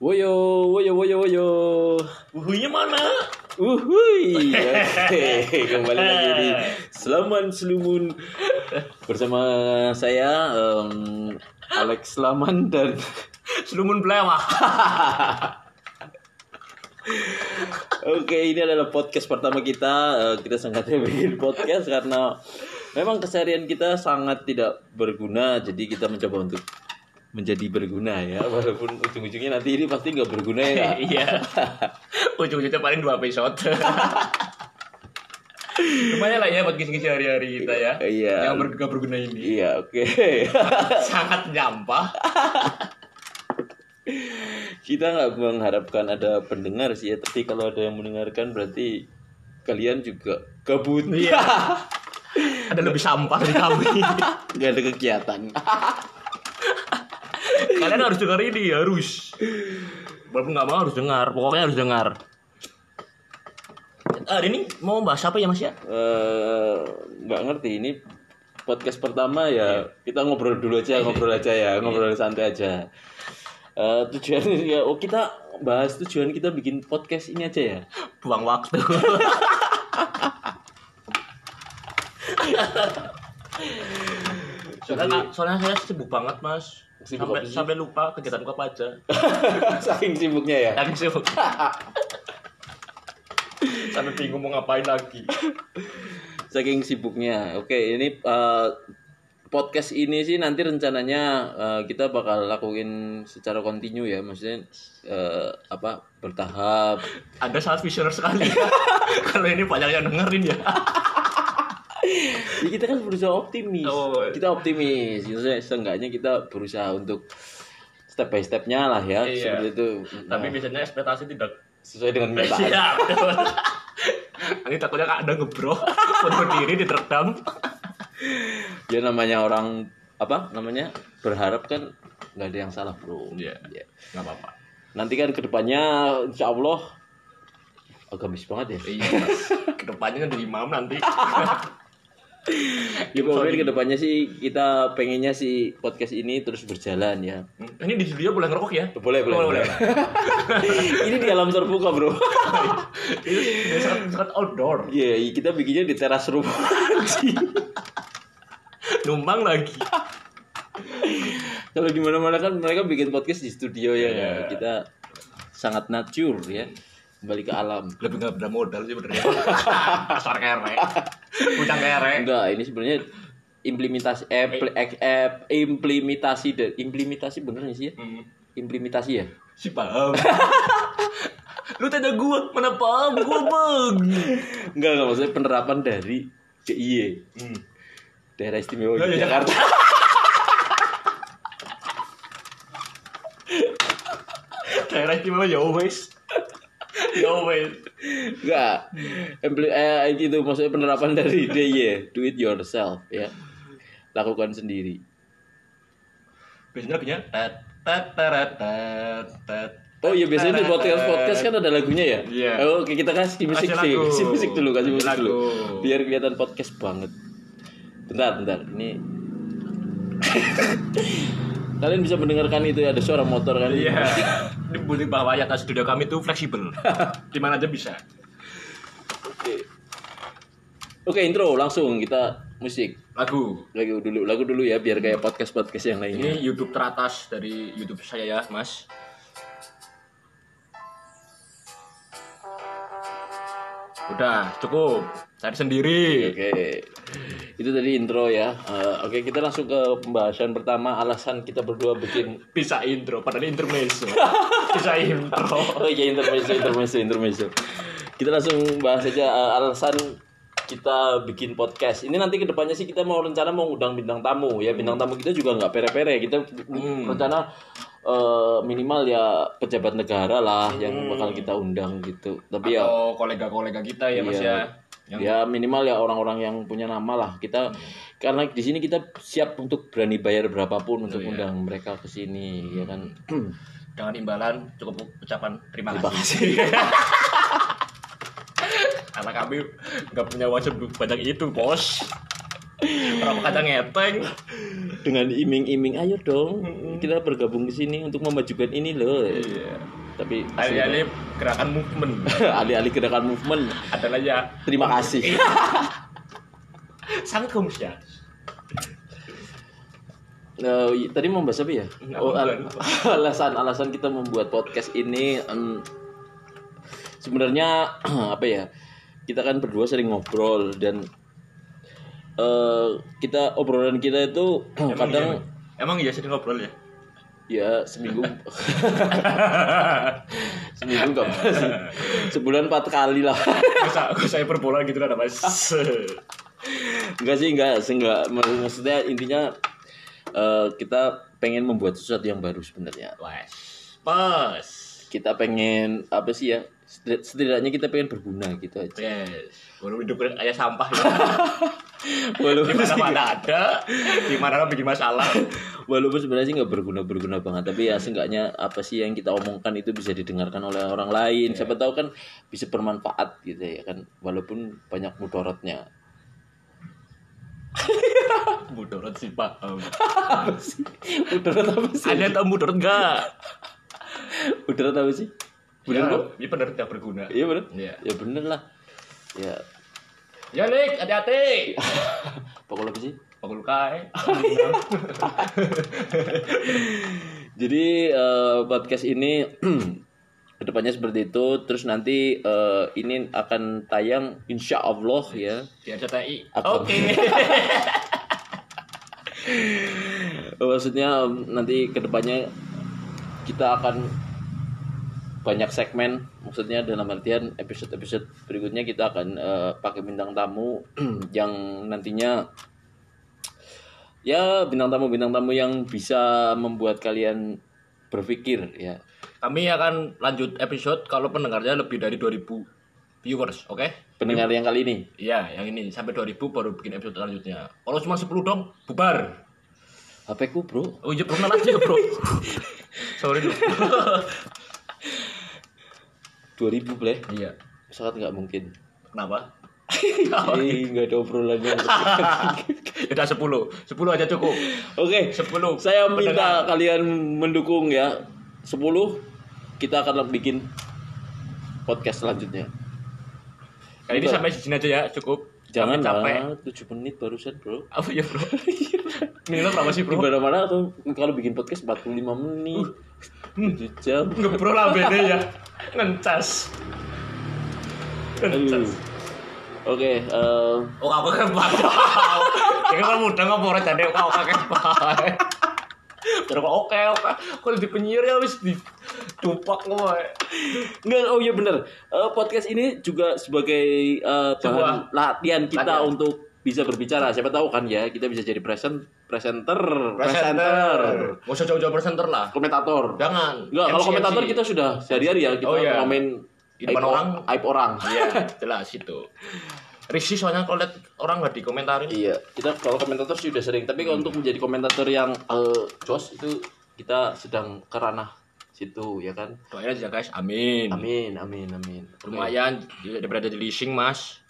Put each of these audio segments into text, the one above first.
Woyo, woyo, woyo, woyo. Wuhunya mana? Uhui. Oke, kembali lagi di Selaman Selumun bersama saya em, Alex Selaman dan Selumun belewah. Oke, ini adalah podcast pertama kita. Eh, Kita sengaja bikin podcast karena memang keseharian kita sangat tidak berguna. Jadi kita mencoba untuk menjadi berguna ya. Walaupun ujung-ujungnya nanti ini pasti nggak berguna ya. Iya. Ujung-ujungnya paling dua episode. Lumayan lah ya buat ngisi-ngisi hari-hari kita ya. Iya. Yang ber gak berguna ini. Iya, oke. Sangat nyampah. kita nggak mengharapkan ada pendengar sih ya. Tapi kalau ada yang mendengarkan berarti kalian juga gabut. Iya. Ada lebih sampah dari kami. Nggak ada kegiatan. Kalian harus dengar ini harus. Walaupun nggak mau harus dengar. Pokoknya harus dengar. Hari ini mau bahas apa ya mas ya? Eh, nggak ngerti ini podcast pertama ya kita ngobrol dulu aja ngobrol aja ya ngobrol santai aja Eh tujuan ya oh kita bahas tujuan kita bikin podcast ini aja ya Buang waktu. soalnya, soalnya saya sibuk banget mas. Sibuk sampai apa? sih? sampai lupa kegiatanku apa aja. Saking sibuknya ya? Yang sibuk. Sampai bingung mau ngapain lagi. Saking sibuknya. Oke ini eh, podcast ini sih nanti rencananya eh, kita bakal lakuin secara kontinu ya. Maksudnya eh, apa bertahap. Anda sangat visioner sekali. Kalau ini banyak yang dengerin ya ya kita kan berusaha optimis Oh. kita optimis Maksudnya seenggaknya kita berusaha untuk step by stepnya lah ya Iya. seperti itu tapi Nah, biasanya ekspektasi tidak sesuai dengan kenyataan Iya, betul. Ini takutnya kak ada ngebro, bunuh diri diterkam. ya namanya orang apa namanya berharap kan nggak ada yang salah bro Iya. Ya. Nggak apa-apa. nanti kan ke depannya insya Allah agamis banget ya Iya. Ke depannya kan jadi imam nanti. ya pokoknya ke depannya sih kita pengennya sih podcast ini terus berjalan ya Ini di studio boleh ngerokok ya? boleh boleh, Oh, boleh. ini di alam terbuka bro Ini sangat, sangat outdoor. Iya, kita bikinnya di teras rumah. Numpang lagi. Kalau di mana-mana kan mereka bikin podcast di studio ya. Iya. Kita sangat nature ya. Kembali ke alam. Lebih nggak ada modal sih benernya. Pasar kere. Utang kere. Enggak, ini sebenarnya implementasi eh, eh, eh, implementasi dan implementasi bener nggak sih ya? Hmm. Implementasi ya? Si paham. Lu tanya gua, mana paham gua bang. Enggak, enggak maksudnya penerapan dari DIY, Hmm. Daerah Istimewa Oh, iya. Yogyakarta. Daerah istimewa ya wes. Ya wes. Enggak. Impli- eh, itu maksudnya penerapan dari DIY, do it yourself ya. Lakukan sendiri. Biasanya lagunya tet tet teret tet tet. Oh iya biasanya di podcast podcast kan ada lagunya ya. Iya. Oh, oke kita kasih musik sih, kasih musik dulu, kasih musik Lagu. dulu. Biar kelihatan podcast banget. Bentar, bentar. Ini kalian bisa mendengarkan itu ya ada suara motor kan? Iya. Di di bawah ya atas studio kami tuh fleksibel. Di mana aja bisa. Oke. Oke intro langsung kita musik Lagu. lagu dulu lagu dulu ya biar kayak podcast podcast yang lainnya. Ini YouTube teratas dari YouTube saya ya, Mas. Udah, cukup. Cari sendiri. Oke, itu tadi intro ya. Eh, Oke kita langsung ke pembahasan pertama alasan kita berdua bikin Bisa intro, padahal intermezzo. Bisa intro. Oh iya intermezzo, intermezzo, intermezzo. Kita langsung bahas aja uh, alasan kita bikin podcast. Ini nanti ke depannya sih kita mau rencana mau undang bintang tamu ya. Bintang tamu kita juga nggak pere-pere. Kita Hmm. rencana uh, minimal ya pejabat negara lah yang bakal kita undang gitu. Tapi ya Atau kolega-kolega kita ya, Mas Iya. ya. Yang ya minimal ya orang-orang yang punya nama lah. Kita karena di sini kita siap untuk berani bayar berapapun untuk iya. undang mereka ke sini ya kan. dengan imbalan cukup ucapan terima, Terima kasih. Karena kami nggak punya uang sebanyak itu, bos. Berapa kadang ngeteng. dengan iming-iming ayo dong kita bergabung ke sini untuk memajukan ini loh Iya. tapi Alih-alih gerakan movement alih-alih gerakan movement adalah ya terima kasih sangkum ya. Eh, i- tadi mau bahas apa ya? Oh, al- alasan alasan kita membuat podcast ini em, sebenarnya apa ya? Kita kan berdua sering ngobrol dan eh, kita obrolan kita itu kadang Emang iya sering ngobrol ya? ya seminggu seminggu enggak sebulan empat kali lah Masa aku saya perbola gitu ada mas. enggak sih enggak sih enggak maksudnya intinya eh, kita pengen membuat sesuatu yang baru sebenarnya Wes. Pas. kita pengen apa sih ya setidak- setidaknya kita pengen berguna gitu aja Yes. Hidup kayak sampah ya. Walaupun Di mana ada, di mana bikin masalah. walaupun sebenarnya sih nggak berguna berguna banget. Tapi ya seenggaknya apa sih yang kita omongkan itu bisa didengarkan oleh orang lain. Siapa tahu kan bisa bermanfaat gitu ya kan. Walaupun banyak mudorotnya. Mudorot sih paham. apa sih? Mudorot apa sih? Ada tau mudorot enggak? mudorot apa sih? Bener ya, kok Ini benar tidak berguna. iya bener Iya. ya bener lah. Ya Ya Lik, hati-hati. pokoknya apa sih Pokok kai. Jadi eh, podcast ini ke depannya seperti itu. Terus nanti eh, ini akan tayang insya Allah ya. Di RCTI. Oke. Maksudnya em, nanti ke depannya kita akan banyak segmen. Maksudnya dalam artian episode-episode berikutnya kita akan eh, pakai bintang tamu yang nantinya ya bintang tamu bintang tamu yang bisa membuat kalian berpikir ya Kami akan lanjut episode kalau pendengarnya lebih dari 2000 viewers, oke? pendengar yang kali ini Iya, yang ini sampai 2000 baru bikin episode selanjutnya. Kalau cuma 10 dong, bubar. HP ku bro Oh iya, bro, aja bro. Sorry. 2000 bleh iya. sangat nggak mungkin Kenapa? eh nggak ada obrolan yang Ya udah 10. 10 aja cukup. oke 10. saya minta Pendengar. kalian mendukung ya 10 kita akan bikin podcast selanjutnya Kali ini sampai sini aja ya, cukup. jangan capek. lah 7 menit barusan bro Apa ya, Bro? Minimal berapa sih, di Bro? mana-mana tuh kalau bikin podcast 45 menit Uh. 7 jam Ngebro lah beda ya. Ngencas. Ngencas. oke eh, Oh, aku kan padha. Ya kan mudah ngomong ora jane kok kakek bae. Terus oke oke. Kalau di penyiar ya wis di tupak wae. Enggak, oh iya bener. Eh, podcast ini juga sebagai eh, bahan latihan kita latihan. untuk bisa berbicara. Siapa tahu kan ya, kita bisa jadi present, presenter, Presenter. Mau usah jauh-jauh presenter lah. komentator. Jangan. Enggak, kalau komentator kita sudah sehari-hari ya, kita Oh, iya. komen aib orang. aib orang. Iya, jelas itu. Risih soalnya kalau lihat orang nggak dikomentarin. Iya, kita kalau komentator sih udah sering, tapi kalau untuk menjadi komentator yang eh, jos itu kita sedang ke ranah situ ya kan. Doain aja guys, amin. Amin, amin, amin. Lumayan daripada di leasing mas.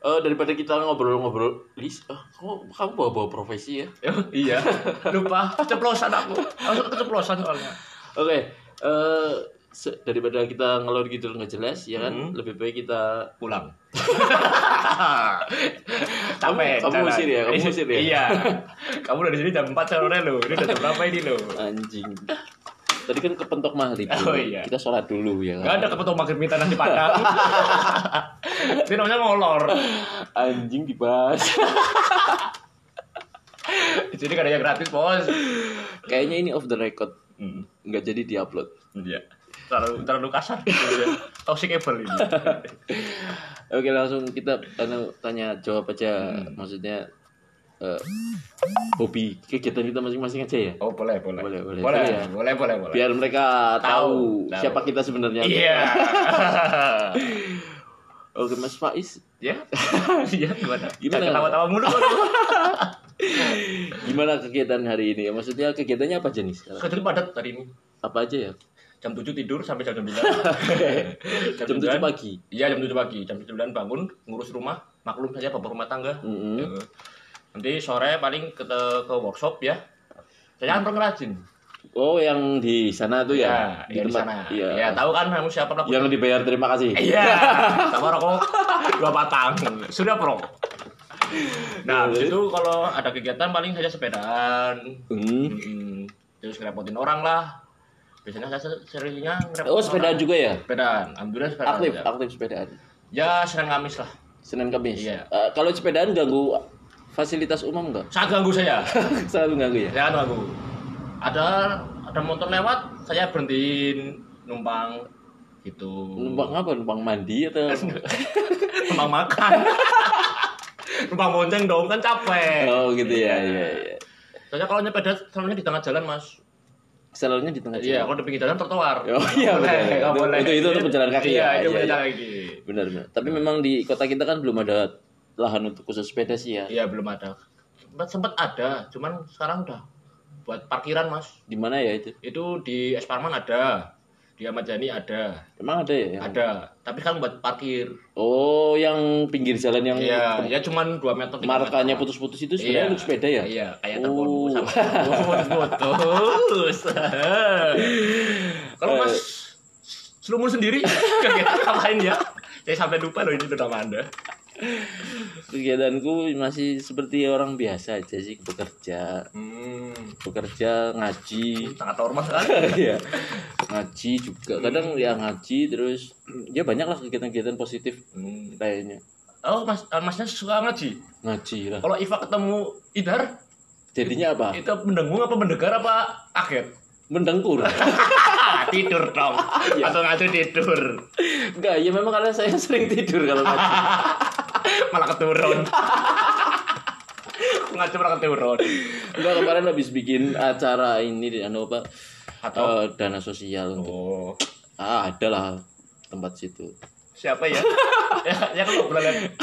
Eh, daripada kita ngobrol-ngobrol, Lis, eh, kamu kamu bawa-bawa profesi ya? Oh, iya. Lupa. Keceplosan aku. Aku keceplosan soalnya. Oke, eh se- daripada kita ngelor gitu nggak jelas, ya kan? Hmm. Lebih baik kita Pulang. Kamu- kamu jalan. usir ya, kamu usir ya? Iya. Kamu udah di sini jam 4 sore lo. Ini udah jam berapa ini lo? anjing. Tadi kan kepentok maghrib. Oh, iya. Kita sholat dulu ya Gak kan? ada kepetok maghrib minta nasi padang. Ini namanya ngolor. Anjing dibahas. Di sini gak ada yang gratis bos. Kayaknya ini off the record, Hmm. nggak jadi diupload. Iya. Terlalu terlalu kasar ya. Toxicable ini. Oke, langsung kita tanya, tanya jawab aja. Hmm. Maksudnya eh, hobi kegiatan kita masing-masing aja ya. Oh boleh boleh. Boleh, boleh. Boleh Boleh ya? boleh boleh boleh. Biar mereka Tahu, tahu, tahu. siapa kita sebenarnya. Iya. Oke, Mas Faiz, Ya. Iya gimana? Gimana? Ketawa-tawa mulu. gimana kegiatan hari ini? Maksudnya kegiatannya apa aja nih sekarang? Kerja padat hari ini. Apa aja ya? Jam 7 tidur sampai jam 9. Jam 7 9 pagi. Iya jam 7 pagi. Jam 9 bangun ngurus rumah. Maklum saja bapak rumah tangga. Mm-mm. Ya. Nanti sore paling ke ke workshop ya. Saya kan pengrajin. Oh, yang di sana tuh ya? Iya, di, sana. Iya. Ya, tahu kan kamu siapa lah. Yang dibayar terima kasih. Iya, sama rokok dua batang. Sudah pro. Nah, itu kalau ada kegiatan paling saja sepedaan. Hmm. Mm, terus ngerepotin orang lah. Biasanya saya seringnya ngerepotin Oh, sepedaan orang. juga ya? Sepedaan, alhamdulillah sepedaan. Aktif, ya. aktif sepedaan. Ya, Senin Kamis lah. Senin Kamis. Iya. Eh, kalau sepedaan ganggu fasilitas umum enggak? Sangat ganggu saya. Selalu ganggu ya? Saya kan ganggu. Ada ada motor lewat, saya berhentiin numpang gitu. Numpang apa? Numpang mandi atau? numpang makan. numpang bonceng dong kan capek. oh, gitu ya. Iya, iya. Soalnya kalau nyepeda selalunya di tengah jalan, Mas. Selalunya di tengah Iya, jalan. kalau di pinggir jalan trotoar. Oh, iya, benar. Itu- itu- itu untuk pejalan kaki Iya, ya, itu iya, pejalan iya. kaki. Benar, benar. Tapi memang di kota kita kan belum ada lahan untuk khusus sepeda sih ya. Iya, belum ada. Sempat sempat ada, cuman sekarang udah buat parkiran, Mas. Di mana ya itu? Itu di Esparman ada. Di Ahmad Yani ada. Emang ada ya? yang- Ada. Tapi sekarang buat parkir. Oh, yang pinggir jalan yang Iya, ya cuman 2 meter. markanya putus-putus itu sebenarnya Iya. untuk sepeda ya? Iya, kayak Oh. sama putus. Kalau Mas Selumun sendiri kegiatan ngapain ya? Saya sampai lupa loh ini nama Anda. Kegiatanku masih seperti orang biasa aja sih, bekerja, Hmm, bekerja, ngaji. sangat normal sekali. Iya. ngaji juga. Kadang ya ngaji terus ya banyak lah kegiatan-kegiatan positif Hmm. kayaknya. Oh, Mas, eh, Masnya suka ngaji? Ngaji lah. Kalau Iva ketemu Idar, Jadinya apa? itu mendengung apa mendengar apa kaget? Mendengkur. tidur dong. Atau ngaji tidur. Enggak, ya memang karena saya sering tidur kalau ngaji. Malah keturun. ngaji malah keturun. Enggak kemarin habis bikin acara ini di anu apa? Atau eh, dana sosial untuk Oh, ah ada lah tempat situ. siapa ya? ya, ya kalau boleh lihat.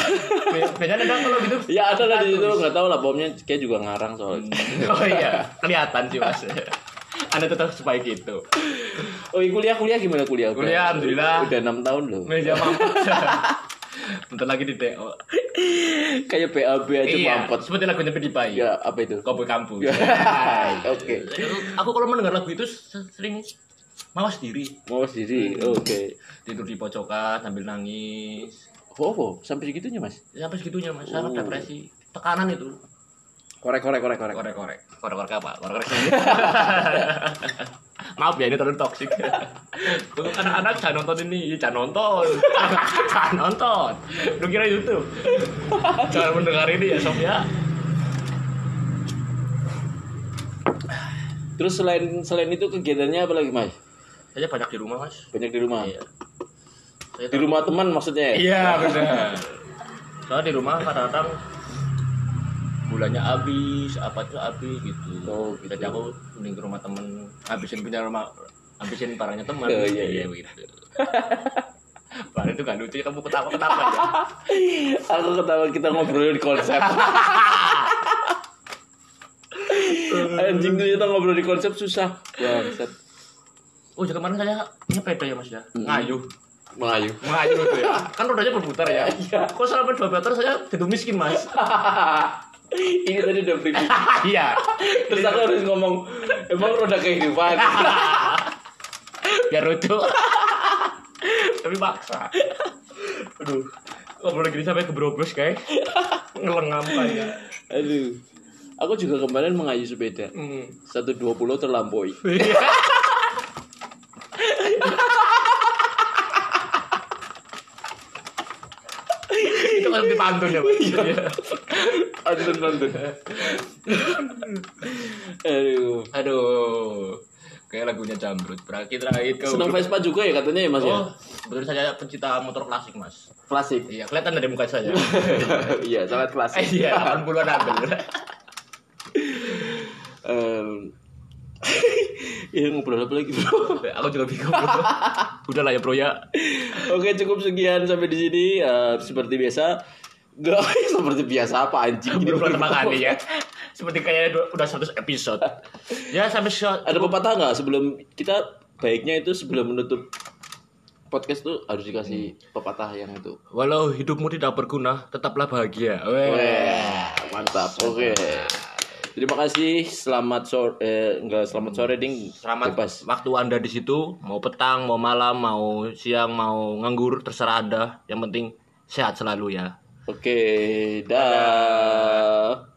Biasanya ada kalau gitu. Ya ada lah di situ nggak tahu lah pomnya kayak juga ngarang soalnya. Oh iya, kelihatan sih mas. Anda tetap sebaik itu. Oh, iya, kuliah kuliah gimana kuliah? Kuliah, alhamdulillah. Udah enam tahun loh. Meja mampet. Bentar lagi di DO. Kayak PAB aja Iya, mampet. seperti lagunya Pedi Bayi. Ya apa itu? Kopi kampus. Oke. Aku kalau mendengar lagu itu sering mawas diri. Mau sendiri. Oke. Tidur di pojokan sambil nangis. Oh, oh, sampai segitunya mas. Sampai segitunya mas, sangat Oh. depresi. Tekanan itu. Korek korek korek korek. Korek-korek. Korek-korek apa? Korek-korek Maaf ya ini terlalu toksik. Untuk anak-anak jangan nonton ini, jangan nonton. jangan nonton. Lu kira YouTube. jangan mendengar ini ya Sob ya. Terus selain selain itu kegiatannya apa lagi mas? Saya banyak di rumah, Mas. Banyak di rumah. Iya. Saya Di rumah teman maksudnya? ya? Iya, benar. Soalnya di rumah kadang-kadang bulannya habis, apa tuh habis gitu. Oh, gitu. Jadi aku mending ke rumah temen, habisin punya rumah, habisin barangnya teman. Oh, iya, iya. gitu. Bahan itu gak lucu, kamu ketawa-ketawa ya. Aku ketawa kita ngobrolin konsep. Anjing tuh kita ngobrol di konsep susah. Bangsat. Oh, ya kemarin saya nyepeda ya mas ya, ngayuh. Melayu. Ngayuh itu ya. Kan rodanya berputar ya. Kok selama 2 meter saya jatuh miskin mas? Ini tadi udah briefing. Iya. Terus aku harus ngomong, emang roda kehidupan. biar lucu tapi maksa aduh ngobrol gini sampai keberobos guys ngelengam kayak Aduh. Aku juga kemarin mengayu sepeda. hmm. 120 terlampaui. itu kan dipantun ya mas Antun antun. Aduh. aduh kayak lagunya jamrut terakhir terakhir kau Senang Vespa juga ya katanya ya Mas ya? oh sebetulnya saya pencinta motor klasik mas Klasik. iya kelihatan dari muka saya Iya, sangat klasik. iya 80-an ambil Em, ya ngobrol apa lagi bro? aku juga bingung bro. udah lah ya bro ya Oke cukup sekian sampai di sini. Eh, seperti biasa, Gak seperti biasa apa anjing ini belum pertama kali ya seperti kayak du- udah 100 episode ya sampai shot Ada pepatah nggak sebelum kita baiknya itu sebelum menutup podcast tuh harus dikasih pepatah yang itu. walau hidupmu tidak berguna tetaplah bahagia Weh. Wah, Mantap. Oke. Terima kasih. Selamat sore eh enggak selamat sore ding. Selamat Bebas. waktu Anda di situ, mau petang, mau malam, mau siang, mau nganggur, terserah Anda. Yang penting sehat selalu ya. Oke, dah.